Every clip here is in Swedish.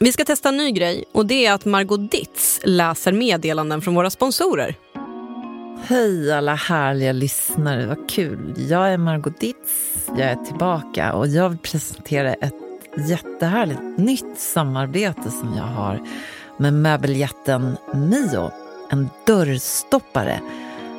Vi ska testa en ny grej och det är att Margot Ditz läser meddelanden från våra sponsorer. Hej alla härliga lyssnare, vad kul. Jag är Margot Ditz, jag är tillbaka och jag vill presentera ett jättehärligt nytt samarbete som jag har med möbeljätten Mio. En dörrstoppare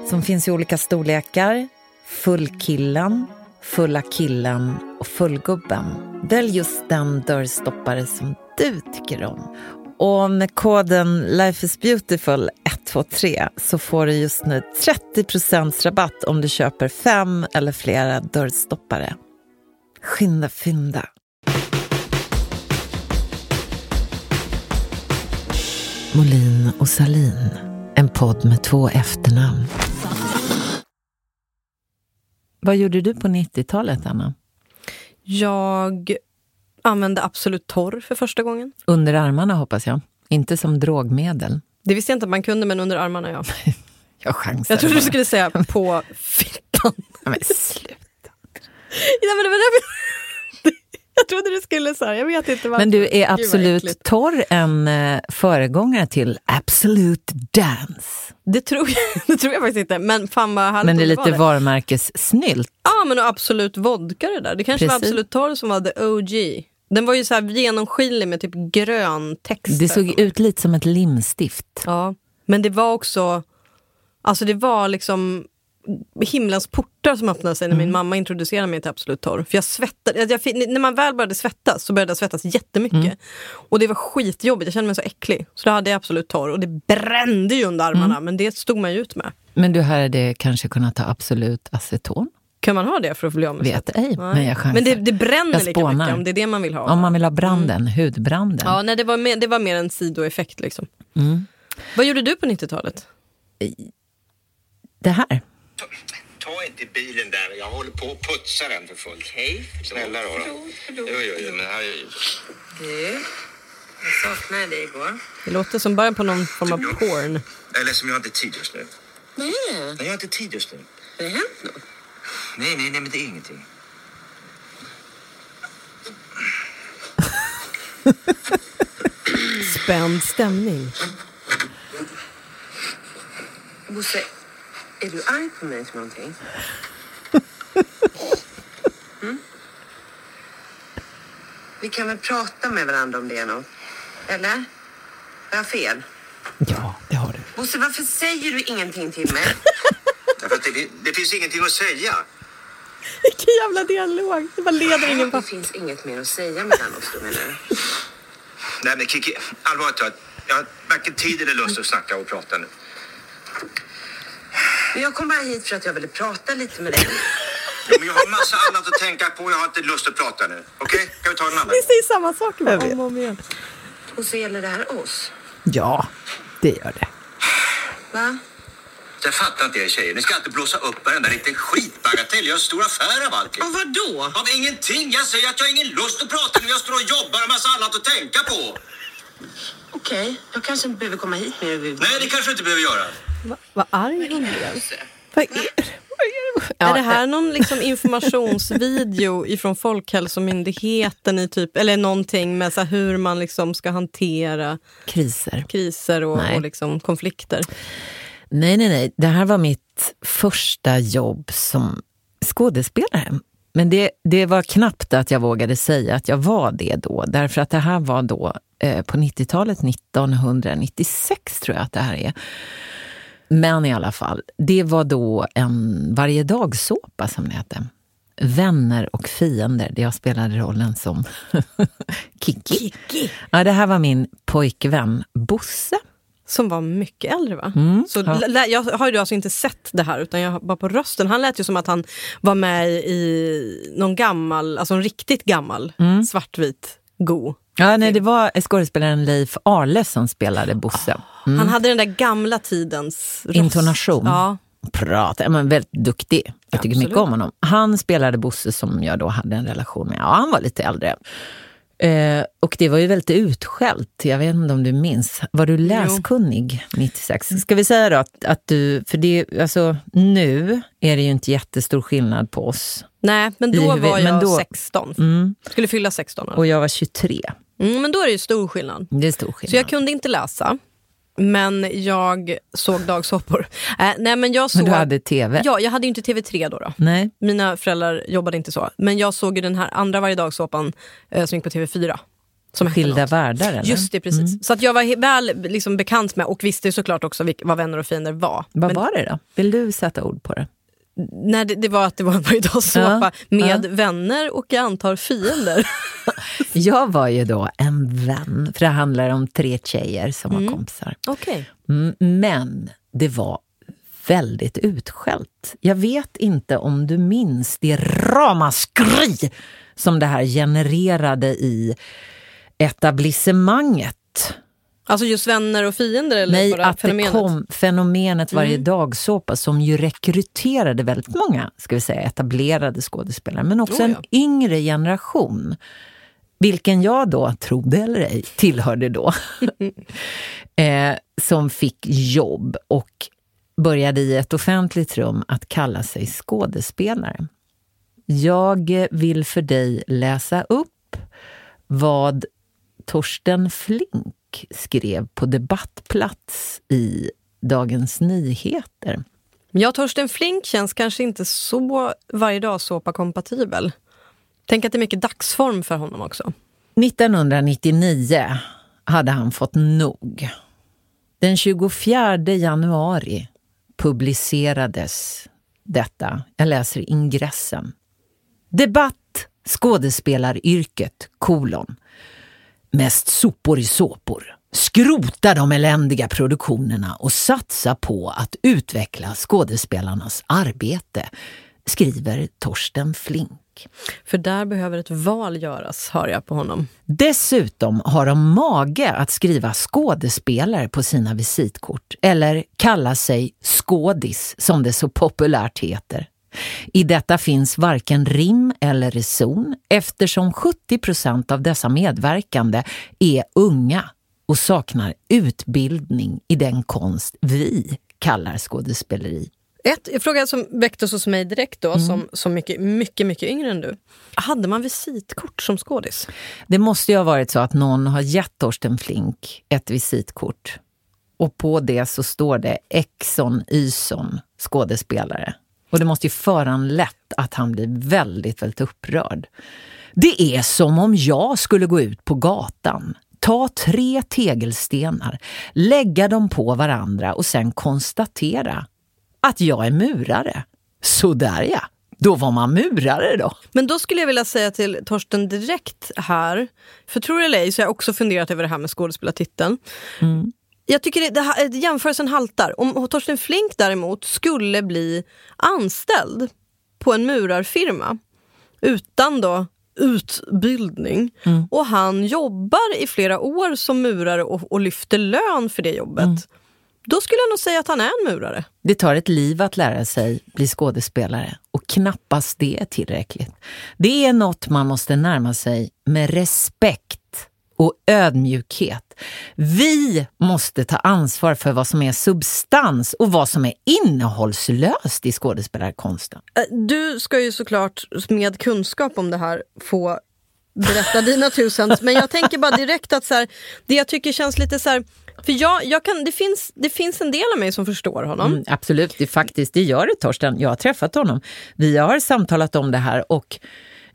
som finns i olika storlekar. Fullkillen, fulla killen och fullgubben. Välj just den dörrstoppare som du tycker om. Och med koden Life is beautiful 123 så får du just nu 30 rabatt om du köper fem eller flera dörrstoppare. Skynda fynda! Molin och Salin, en podd med två efternamn. Vad gjorde du på 90-talet, Anna? Jag använde Absolut Torr för första gången. Under armarna, hoppas jag. Inte som drogmedel. Det visste jag inte att man kunde, men under armarna, ja. jag chansade Jag trodde du skulle säga på fittan. Ja, men sluta. Ja, men det var därför... Jag trodde du skulle säga, jag vet inte varför. Men du, är Absolut. Torr en eh, föregångare till Absolute Dance? Det tror, jag, det tror jag faktiskt inte, men fan vad härligt Men det är lite var det. varumärkessnyllt. Ja, men och Absolut Vodka det där. Det kanske var Precis. Absolut Torr som var the OG. Den var ju så här genomskinlig med typ grön text. Det såg ut lite som ett limstift. Ja, men det var också... Alltså det var liksom himlens portar som öppnade sig när Mm. min mamma introducerade mig till Absolut Torr. För jag svettade, jag, fick- när man väl började svettas så började jag svettas jättemycket. Mm. Och det var skitjobbigt, jag kände mig så äcklig. Så då hade jag Absolut Torr och det brände ju under armarna, Mm. men det stod man ju ut med. Men du hade kanske kunnat ta Absolut aceton? Kan man ha det för att bli av med Vet ej, Nej. men jag chansar. Men det, det bränner Jag lika mycket om det är det man vill ha. Om man vill ha branden, hudbranden. Ja, nej, det, var mer, det var mer en sidoeffekt. Liksom. Mm. Vad gjorde du på 90-talet? Det här. Ta inte bilen där. Jag håller på att putsa den för fullt. Hej. Snälla då. då. Jo, jo, jo, men här. Du, jag saknade dig igår. Det låter som början på någon form av porn. Ledsen, men jag har inte tid just nu. Nej, Nej, jag har inte tid just nu. har det hänt något? Nej, nej, nej, men det är ingenting. Spänd stämning. Bosse, är du arg på mig för någonting? Mm? Vi kan väl prata med varandra om det något? Eller? Har jag fel? Ja, det har du. Bosse, varför säger du ingenting till mig? Därför att det, det finns ingenting att säga. Vilken jävla dialog. Det bara leder ingen Det finns inget mer att säga mellan oss då menar du? Nej, men Kiki, allvarligt talat. Jag har varken tid eller lust att snacka och prata nu. Men jag kom bara hit för att jag ville prata lite med dig. Jo, men jag har massa annat att tänka på. Jag har inte lust att prata nu. Okej? Kan vi ta en annan? Vi säger samma sak va? om och om igen. Och så gäller det här oss. Ja, det gör det. Va? Jag fattar inte er tjejer. Ni ska alltid blåsa upp varenda liten skitbagatell. Jag har stor affär av allting. Och vad då? Av ingenting! Jag säger att jag har ingen lust att prata nu. Jag står och jobbar och massa annat att tänka på. Okej, jag kanske inte behöver komma hit mer överhuvudtaget. Nej, det kanske du inte behöver göra. Va, vad arg hon blev. Vad är det? är det här någon liksom informationsvideo ifrån Folkhälsomyndigheten i typ, eller någonting med så här hur man liksom ska hantera Kriser. kriser och, Nej. och liksom konflikter? Nej, nej, nej. Det här var mitt första jobb som skådespelare. Men det, det var knappt att jag vågade säga att jag var det då. Därför att det här var då eh, på 90-talet, 1996 tror jag att det här är. Men i alla fall, det var då en varje dag-såpa som det hette. Vänner och fiender, där jag spelade rollen som Kiki. Ja, det här var min pojkvän Bosse. Som var mycket äldre va? Mm, så ja. jag har ju alltså inte sett det här utan jag bara på rösten. Han lät ju som att han var med i någon gammal, alltså en riktigt gammal Mm. svartvit go. Ja, nej, det var skådespelaren Leif Arle som spelade Bosse. Mm. Han hade den där gamla tidens röst. Intonation. Ja. Prata, ja, men väldigt duktig. Jag tycker Absolut. mycket om honom. Han spelade Bosse som jag då hade en relation med. Ja, han var lite äldre. Eh, och det var ju väldigt utskällt. Jag vet inte om du minns. Var du läskunnig 96? Ska vi säga då att, att du, för det, alltså nu är det ju inte jättestor skillnad på oss. Nej, men då var jag då- 16. Mm. Skulle fylla 16. Och jag var 23. Mm, men då är det ju stor skillnad. Det är stor skillnad. Så jag kunde inte läsa, men jag såg dagsåpor. Äh, nej, men jag såg... Men du hade tv? Ja, jag hade ju inte TV3 då. då. Nej. Mina föräldrar jobbade inte så. Men jag såg ju den här andra varje dagsåpan eh, som gick på TV4. Som Skilda världar eller? Just det, precis. Så att jag var väl liksom, bekant med och visste såklart också vad vänner och fiender var. Vad Men var det då? Vill du sätta ord på det? När det, det var att det var en varje dagsåpa Ja, med vänner och jag antar fiender. Jag var ju då en vän, för det handlar om tre tjejer som var kompisar. Okej. Mm, Men det var väldigt utskällt. Jag vet inte om du minns det ramaskri som det här genererade i etablissemanget. Alltså just vänner och fiender eller Nej, att fenomenet? det kom fenomenet varje dagsåpa som ju rekryterade väldigt många ska vi säga, etablerade skådespelare, men också Oh, en yngre generation. Vilken jag då, tro det eller ej, tillhörde då. eh, som fick jobb och började i ett offentligt rum att kalla sig skådespelare. Jag vill för dig läsa upp vad Torsten Flink skrev på debattplats i Dagens Nyheter. Ja, Torsten Flink känns kanske inte så varje dag såpa kompatibel. Tänk att det är mycket dagsform för honom också. 1999 hade han fått nog. Den 24 januari publicerades detta. Jag läser ingressen. Debatt skådespelaryrket, kolon. Mest sopor i såpor. Skrota de eländiga produktionerna och satsa på att utveckla skådespelarnas arbete, skriver Torsten Flink. För där behöver ett val göras, hör jag på honom. Dessutom har de mage att skriva skådespelare på sina visitkort eller kalla sig skådis som det så populärt heter. I detta finns varken rim eller reson eftersom 70 procent av dessa medverkande är unga och saknar utbildning i den konst vi kallar skådespeleri. Ett, en fråga som väcktes hos mig direkt då, som, som mycket, mycket, mycket yngre än du. Hade man visitkort som skådis? Det måste ju ha varit så att någon har gett Torsten Flink ett visitkort och på det så står det Exxon Yson, skådespelare. Och det måste ju föranlett att han blir väldigt, väldigt upprörd. Det är som om jag skulle gå ut på gatan, ta tre tegelstenar, lägga dem på varandra och sen konstatera att jag är murare. Sådär ja, då var man murare då. Men då skulle jag vilja säga till Torsten direkt här, för tror det eller ej så har jag också funderat över det här med skådespelartiteln. Jag tycker det, det här, jämförelsen haltar. Om Torsten Flink däremot skulle bli anställd på en murarfirma utan då utbildning och han jobbar i flera år som murare och, och lyfter lön för det jobbet. Då skulle jag nog säga att han är en murare. Det tar ett liv att lära sig bli skådespelare och knappast det är tillräckligt. Det är något man måste närma sig med respekt och ödmjukhet. Vi måste ta ansvar för vad som är substans och vad som är innehållslöst i skådespelarkonsten. Eh, Du ska ju såklart med kunskap om det här få berätta dina tusen. Men jag tänker bara direkt att så här, det jag tycker känns lite så här, för jag, jag kan, det, finns, det finns en del av mig som förstår honom. Mm, absolut, det, faktiskt, det gör det Torsten. Jag har träffat honom. Vi har samtalat om det här och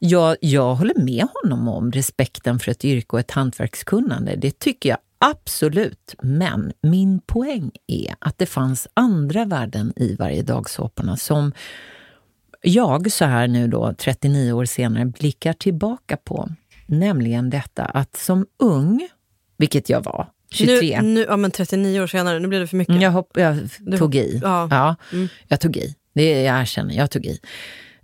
jag, jag håller med honom om respekten för ett yrke och ett hantverkskunnande. Det tycker jag absolut. Men min poäng är att det fanns andra värden i varje dagsåporna som jag så här nu då, 39 år senare, blickar tillbaka på. Nämligen detta att som ung, vilket jag var, 23. Nu, nu, ja, men 39 år senare, nu blir det för mycket. Jag, hopp, jag tog i. ja. Ja, Mm. jag tog i. Det, jag erkänner, jag tog i.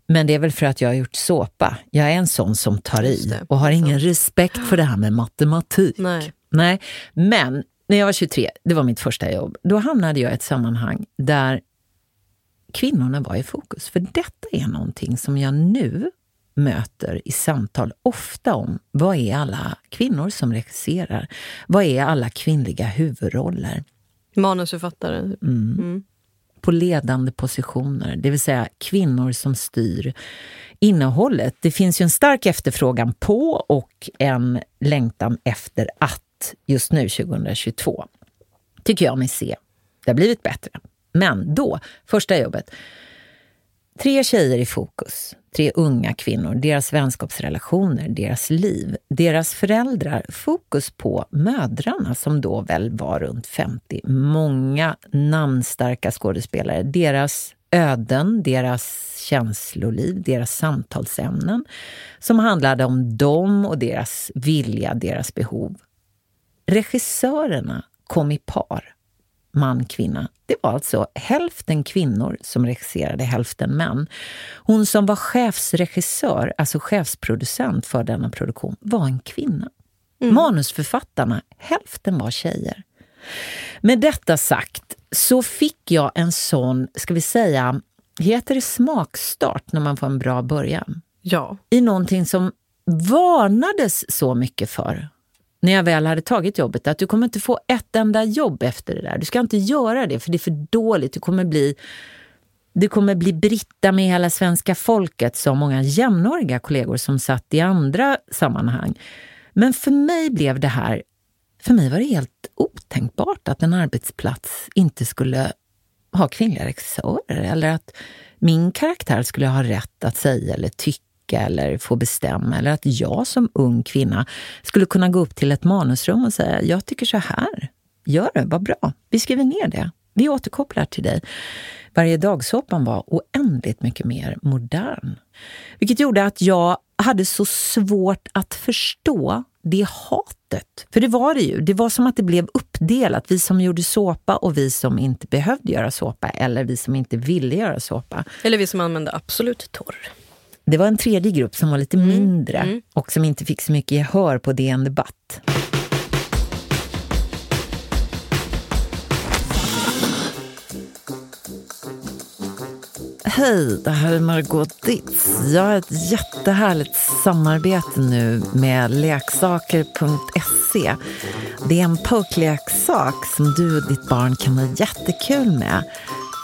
Men det är väl för att jag har gjort såpa. Jag är en sån som tar i och har ingen respekt för det här med matematik. Nej. Nej, men när jag var 23, det var mitt första jobb, då hamnade jag i ett sammanhang där kvinnorna var i fokus. För detta är någonting som jag nu möter i samtal ofta om vad är alla kvinnor som regisserar? Vad är alla kvinnliga huvudroller? Manusförfattare. Mm. Mm. På ledande positioner, det vill säga kvinnor som styr innehållet. Det finns ju en stark efterfrågan på och en längtan efter att just nu 2022, tycker jag mig se. Det har blivit bättre. Men då, första jobbet, Tre tjejer i fokus. Tre unga kvinnor, deras vänskapsrelationer, deras liv, deras föräldrar. Fokus på mödrarna som då väl var runt 50. Många namnstarka skådespelare. Deras öden, deras känsloliv, deras samtalsämnen som handlade om dem och deras vilja, deras behov. Regissörerna kom i par man, kvinna. Det var alltså hälften kvinnor som regisserade, hälften män. Hon som var chefsregissör, alltså chefsproducent för denna produktion, var en kvinna. Mm. Manusförfattarna, hälften var tjejer. Med detta sagt så fick jag en sån, ska vi säga, heter det smakstart när man får en bra början? Ja. I någonting som varnades så mycket för när jag väl hade tagit jobbet att du kommer inte få ett enda jobb efter det där. Du ska inte göra det för det är för dåligt. Du kommer bli, du kommer bli Britta med hela svenska folket, sa många jämnåriga kollegor som satt i andra sammanhang. Men för mig blev det här, för mig var det helt otänkbart att en arbetsplats inte skulle ha kvinnliga regissörer eller att min karaktär skulle ha rätt att säga eller tycka tycka eller få bestämma. Eller att jag som ung kvinna skulle kunna gå upp till ett manusrum och säga, jag tycker så här. Gör det, vad bra. Vi skriver ner det. Vi återkopplar till dig. Varje dagsåpan var oändligt mycket mer modern. Vilket gjorde att jag hade så svårt att förstå det hatet. För det var det ju. Det var som att det blev uppdelat. Vi som gjorde såpa och vi som inte behövde göra såpa. Eller vi som inte ville göra såpa. Eller vi som använde Absolut Torr. Det var en tredje grupp som var lite mm. mindre mm. och som inte fick så mycket gehör på DN Debatt. Hej, det här är Margot Ditz. Jag har ett jättehärligt samarbete nu med leksaker.se. Det är en pokeleksak som du och ditt barn kan ha jättekul med.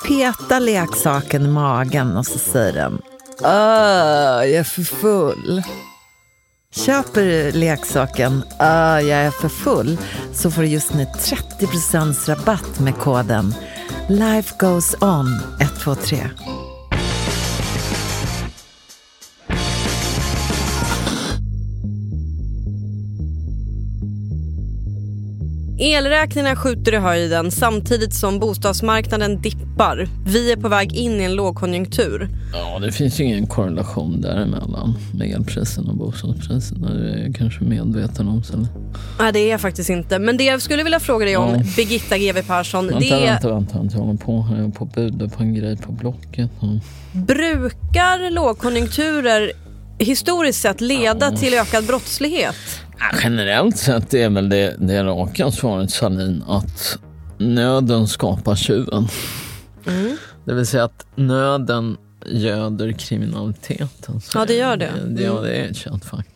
Peta leksaken i magen och så säger den Ah, jag är för full. Köper du leksaken ah, jag är för full så får du just nu 30% rabatt med koden Life goes on 123. Elräkningarna skjuter i höjden samtidigt som bostadsmarknaden dippar. Vi är på väg in i en lågkonjunktur. Ja, det finns ju ingen korrelation däremellan med elpriserna och bostadspriserna. Det är jag kanske medveten om. Så. Nej, det är jag faktiskt inte. Men det jag skulle vilja fråga dig om, ja. Birgitta GW Persson. Vänta, det... vänta, vänta, vänta. Jag håller på, jag är på bud på en grej på Blocket. Ja. Brukar lågkonjunkturer historiskt sett leda ja. till ökad brottslighet? Generellt sett är väl det, det raka svaret Salin att nöden skapar tjuven. Mm. Det vill säga att nöden göder kriminaliteten. Så ja, det gör det. Mm. Ja, det är ett känt faktum.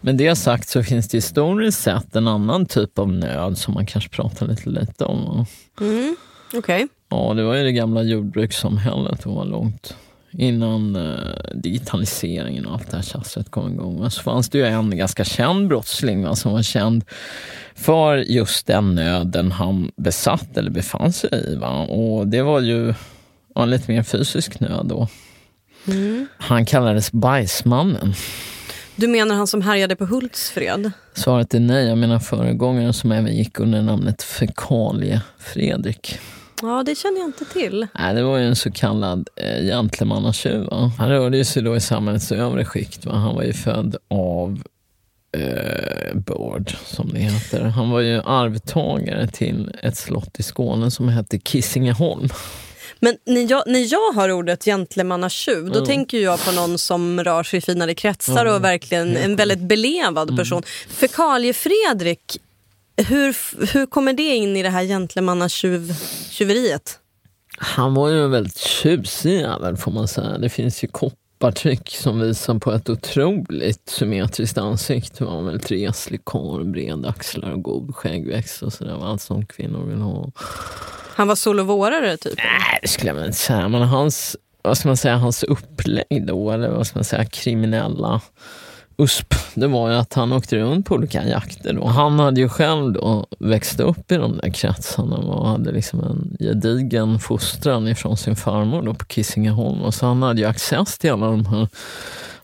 Men det sagt så finns det historiskt sett en annan typ av nöd som man kanske pratar lite lite om. Mm. Okej. Okay. Ja, det var ju det gamla jordbrukssamhället. Det var långt innan eh, digitaliseringen och allt det här tjafset kom igång. Så fanns det ju en ganska känd brottsling va, som var känd för just den nöden han besatt eller befann sig i. Va? Och det var ju en lite mer fysisk nöd då. Mm. Han kallades Bajsmannen. Du menar han som härjade på Hultsfred? Svaret är nej. Jag menar föregångaren som även gick under namnet Fekalie-Fredrik. Ja, det känner jag inte till. Nej, det var ju en så kallad eh, gentlemannatjuv. Han rörde sig då i samhällets övre skikt. Va? Han var ju född av eh, Börd, som det heter. Han var ju arvtagare till ett slott i Skåne som hette Kissingeholm. Men när jag, när jag hör ordet gentlemannatjuv, då mm. tänker jag på någon som rör sig i finare kretsar mm. och verkligen en väldigt belevad mm. person. Fekalie-Fredrik hur, hur kommer det in i det här gentlemannatjuveriet? Han var ju en väldigt tjusig jävel får man säga. Det finns ju koppar koppartryck som visar på ett otroligt symmetriskt ansikte. Han var väldigt reslig karl, breda axlar och god skäggväxt och sådär. Allt som kvinnor vill ha. Han var solovårare typ? Nej, det skulle jag väl inte säga. Men hans, vad ska man säga, hans upplägg då, eller vad ska man säga, kriminella USP, det var ju att han åkte runt på olika jakter. Då. Han hade ju själv då växt upp i de där kretsarna och hade liksom en gedigen fostran ifrån sin farmor då på Kissingeholm. Och så han hade ju access till alla de här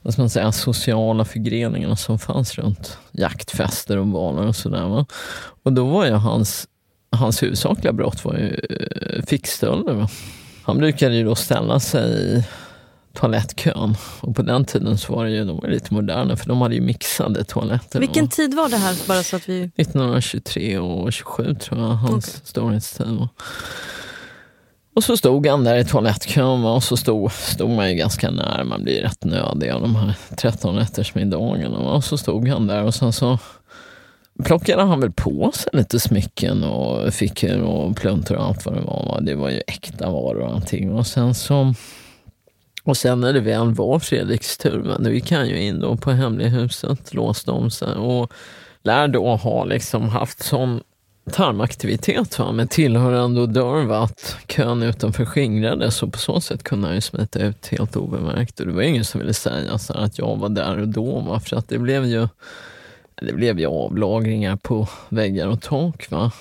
vad ska man säga, sociala förgreningarna som fanns runt jaktfester och baler och sådär. Och då var ju hans, hans huvudsakliga brott var ju eh, fickstölder. Han brukade ju då ställa sig i toalettkön. Och på den tiden så var det ju, de var lite moderna för de hade ju mixade toaletter. Vilken och, tid var det här? Bara så att vi... 1923 och 27 tror jag hans okay. storhetstid var. Och så stod han där i toalettkön och så stod, stod man ju ganska nära, man blir rätt nödig av de här 13 rättersmiddagarna. Och så stod han där och sen så plockade han väl på sig lite smycken och fickor och pluntor och allt vad det var. Det var ju äkta varor och allting. Och sen så och sen när det väl var Fredriks tur, men då gick han ju in då på hemliga huset, låste om sig och lär då ha liksom haft sån tarmaktivitet va, med tillhörande odör att kön utanför skingrades och på så sätt kunde han ju smita ut helt obemärkt. Och det var ingen som ville säga så att jag var där och då, va, för att det blev ju det blev ju avlagringar på väggar och tak. Va?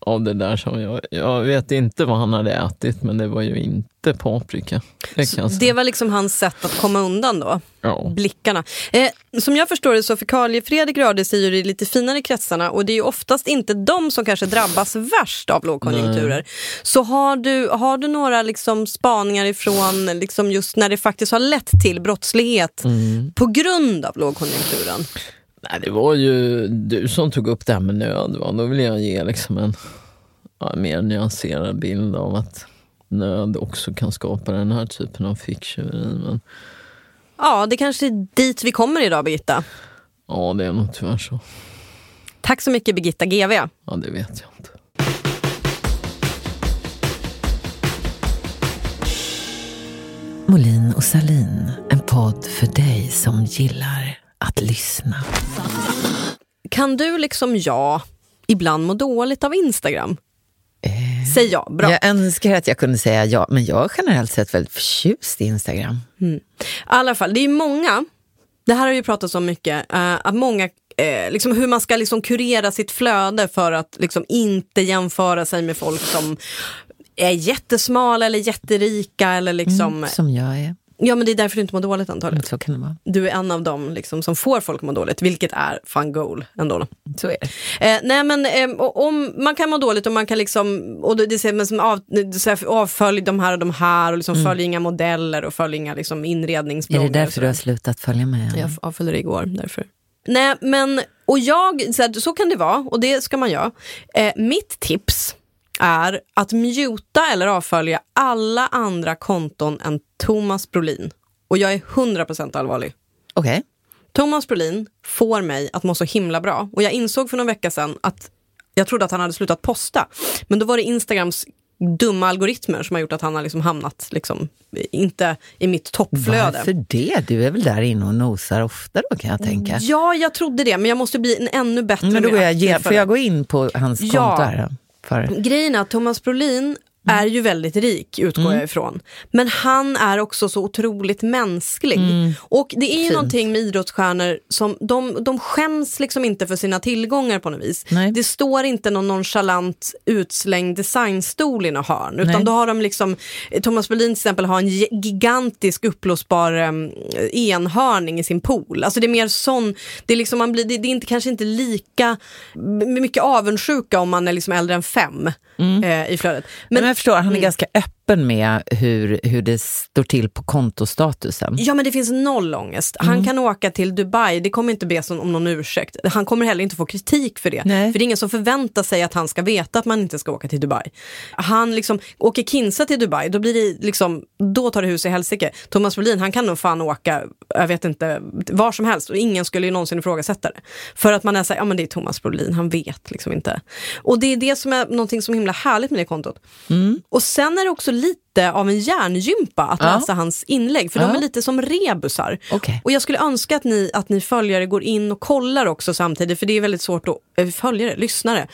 Av det där. Som jag, jag vet inte vad han hade ätit, men det var ju inte paprika. Det, det var liksom hans sätt att komma undan då? Ja. Blickarna. Eh, som jag förstår det så Fekalie-Fredrik rörde sig i lite finare kretsarna och det är ju oftast inte de som kanske drabbas värst av lågkonjunkturer. Nej. Så har du, har du några liksom spaningar ifrån liksom just när det faktiskt har lett till brottslighet mm. på grund av lågkonjunkturen? Nej, det var ju du som tog upp det här med nöd. Va? Då vill jag ge liksom en ja, mer nyanserad bild av att nöd också kan skapa den här typen av ficktjuveri. Men... Ja, det kanske är dit vi kommer idag, Birgitta. Ja, det är nog tyvärr så. Tack så mycket, Birgitta GV. Ja, det vet jag inte. Molin och Salin, en podd för dig som gillar att lyssna. Kan du liksom jag ibland må dåligt av Instagram? Eh, Säg ja, bra. Jag önskar att jag kunde säga ja, men jag är generellt sett väldigt förtjust i Instagram. Mm. I alla fall, det är många, det här har vi pratat om mycket, uh, att många eh, liksom hur man ska liksom kurera sitt flöde för att liksom inte jämföra sig med folk som är jättesmala eller jätterika. Eller liksom, mm, som jag är. Ja men det är därför du inte mår dåligt antagligen. Så kan det vara. Du är en av dem liksom, som får folk att må dåligt, vilket är fun goal ändå. Så är det. Eh, nej men eh, om man kan må dåligt och man kan liksom, och det, det säger som av, det, avfölj de här och de här och liksom mm. följ inga modeller och följ inga liksom, inredningsbloggar. Är det därför du har slutat följa med? Jag avföljde det igår, därför. Nej men, och jag, så, här, så kan det vara och det ska man göra. Eh, mitt tips är att muta eller avfölja alla andra konton än Thomas Brolin. Och jag är 100% allvarlig. Okej. Okay. Thomas Brolin får mig att må så himla bra. Och jag insåg för några veckor sedan att jag trodde att han hade slutat posta. Men då var det Instagrams dumma algoritmer som har gjort att han har liksom hamnat liksom, inte i mitt toppflöde. Varför det? Du är väl där inne och nosar ofta då kan jag tänka? Ja, jag trodde det, men jag måste bli en ännu bättre men då går jag, Får jag gå in på hans ja. konto här? Grejen är att Thomas Brolin är ju väldigt rik, utgår mm. jag ifrån. Men han är också så otroligt mänsklig. Mm. Och det är ju Fint. någonting med idrottsstjärnor som de, de skäms liksom inte för sina tillgångar på något vis. Nej. Det står inte någon nonchalant utslängd designstol i något hörn. Utan då har de liksom, Thomas Brolin till exempel har en gigantisk uppblåsbar um, enhörning i sin pool. Alltså det är mer sån, det är, liksom, man blir, det, det är inte, kanske inte lika mycket avundsjuka om man är liksom äldre än fem mm. eh, i flödet. Men, Men jag förstår, han är mm. ganska öppen med hur, hur det står till på kontostatusen. Ja men det finns noll ångest. Han mm. kan åka till Dubai, det kommer inte be om någon ursäkt. Han kommer heller inte få kritik för det. Nej. För det är ingen som förväntar sig att han ska veta att man inte ska åka till Dubai. Han liksom, åker Kinsa till Dubai, då, blir det liksom, då tar det hus i helsike. Thomas Brolin, han kan nog fan åka, jag vet inte, var som helst och ingen skulle ju någonsin ifrågasätta det. För att man är såhär, ja men det är Thomas Brolin, han vet liksom inte. Och det är det som är någonting som är himla härligt med det kontot. Mm. Och sen är det också lite av en hjärngympa att Ja. läsa hans inlägg, för de Ja. är lite som rebusar. Okej. Och jag skulle önska att ni, att ni följare går in och kollar också samtidigt, för det är väldigt svårt att, äh, följare, lyssnare,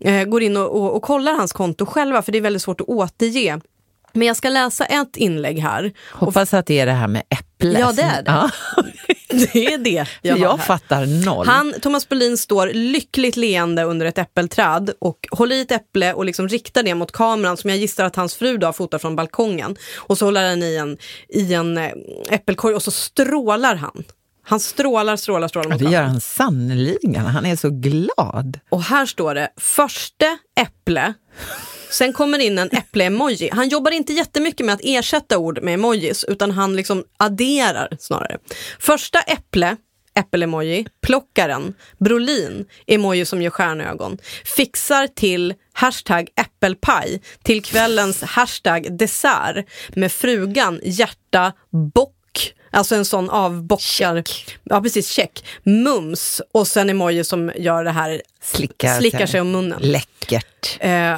eh, går in och, och, och kollar hans konto själva, för det är väldigt svårt att återge. Men jag ska läsa ett inlägg här. Hoppas att det är det här med äpplet. Ja, det är det. Ja, Det är det jag, jag fattar noll. Han, Thomas Brolin står lyckligt leende under ett äppelträd och håller i ett äpple och liksom riktar det mot kameran som jag gissar att hans fru då har fotat från balkongen. Och så håller han i en, i en eh, äppelkorg och så strålar han. Han strålar, strålar, strålar mot det gör han sannoliken. Han är så glad. Och här står det första äpple. Sen kommer in en äpple-emoji. Han jobbar inte jättemycket med att ersätta ord med emojis utan han liksom adderar snarare. Första äpple, äppel-emoji, plockaren, Brolin, emoji som gör stjärnögon, fixar till hashtag äppelpaj till kvällens hashtag dessert med frugan hjärta bock Alltså en sån avbockar. Ja precis, check. Mums och sen emoji som gör det här Slickar, Slickar sig om munnen. Läckert. Eh,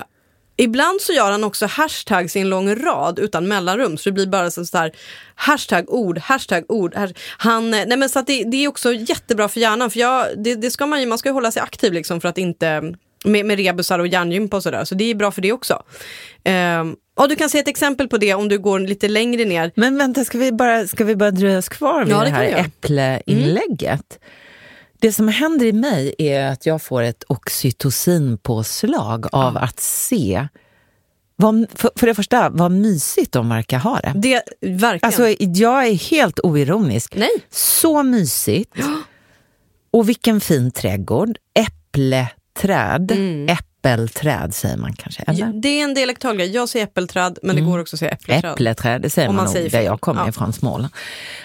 ibland så gör han också hashtags i en lång rad utan mellanrum. Så det blir bara så här hashtag ord, hashtag ord. Hash, han, eh, nej men så att det, det är också jättebra för hjärnan. För jag, det, det ska man ju, man ska ju hålla sig aktiv liksom för att inte med, med rebusar och hjärngympa och sådär. Så det är bra för det också. Eh, och du kan se ett exempel på det om du går lite längre ner. Men vänta, ska vi bara, ska vi bara dröja oss kvar vid Ja, det, det här vi göra. Det som händer i mig är att jag får ett oxytocinpåslag av att se vad, för, för det första, vad mysigt de verkar ha det. Det, verkligen. Alltså, jag är helt oironisk. Nej. Så mysigt. Och vilken fin trädgård. Äppleträd. Äppelträd säger man kanske. Eller? det är en dialekttal grej. Jag säger äppelträd men det går också att säga äppelträd. Äppleträd, det säger Om man, man säger nog där jag kommer Ja. ifrån, Småland.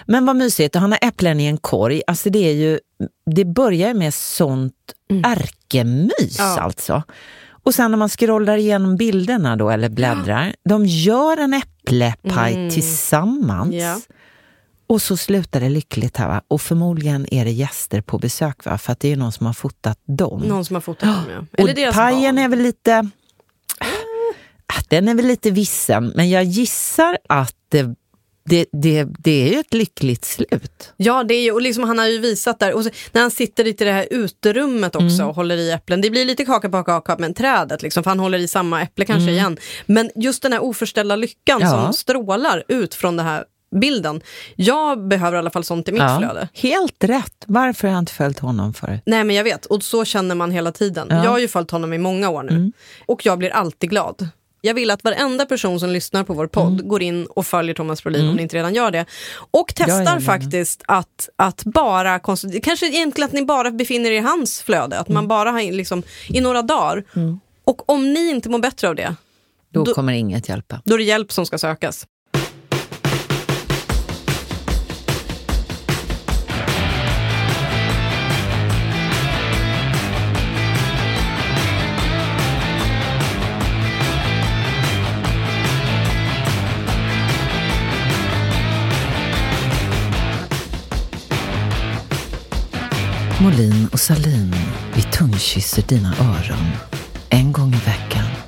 Men vad mysigt, han har äpplen i en korg. Alltså det är ju, det börjar med sånt ärkemys Mm. Ja. alltså. Och sen när man scrollar igenom bilderna då, eller bläddrar, de gör en äpplepaj tillsammans. Mm. Ja. Och så slutar det lyckligt här va? Och förmodligen är det gäster på besök va? För att det är någon som har fotat dem. Någon som har fotat dem ja. Och deras pajen barn. är väl lite... Ah, Den är väl lite vissen, men jag gissar att det, det, det, det är ju ett lyckligt slut. Ja, det är ju, och liksom han har ju visat där, och så, när han sitter lite i det här uterummet också Mm. och håller i äpplen. Det blir lite kaka på kaka med trädet, liksom, för han håller i samma äpple kanske igen. Men just den här oförställda lyckan Mm. Ja. som strålar ut från den här bilden. Jag behöver i alla fall sånt i mitt flöde. helt rätt. Varför har jag inte följt honom förut? Nej men jag vet, och så känner man hela tiden. Ja. Mm. Jag har ju följt honom i många år nu. Och jag blir alltid glad. Jag vill att varenda person som lyssnar på vår podd Mm. går in och följer Thomas Brolin om ni inte redan gör det. Och testar faktiskt att, att bara, konsult- kanske egentligen att ni bara befinner er i hans flöde, att Mm. man bara har liksom, i några dagar. Och om ni inte mår bättre av det, Då, Då- kommer inget hjälpa. då är det hjälp som ska sökas. Molin och Salin, vi tungkysser dina öron. En gång i veckan.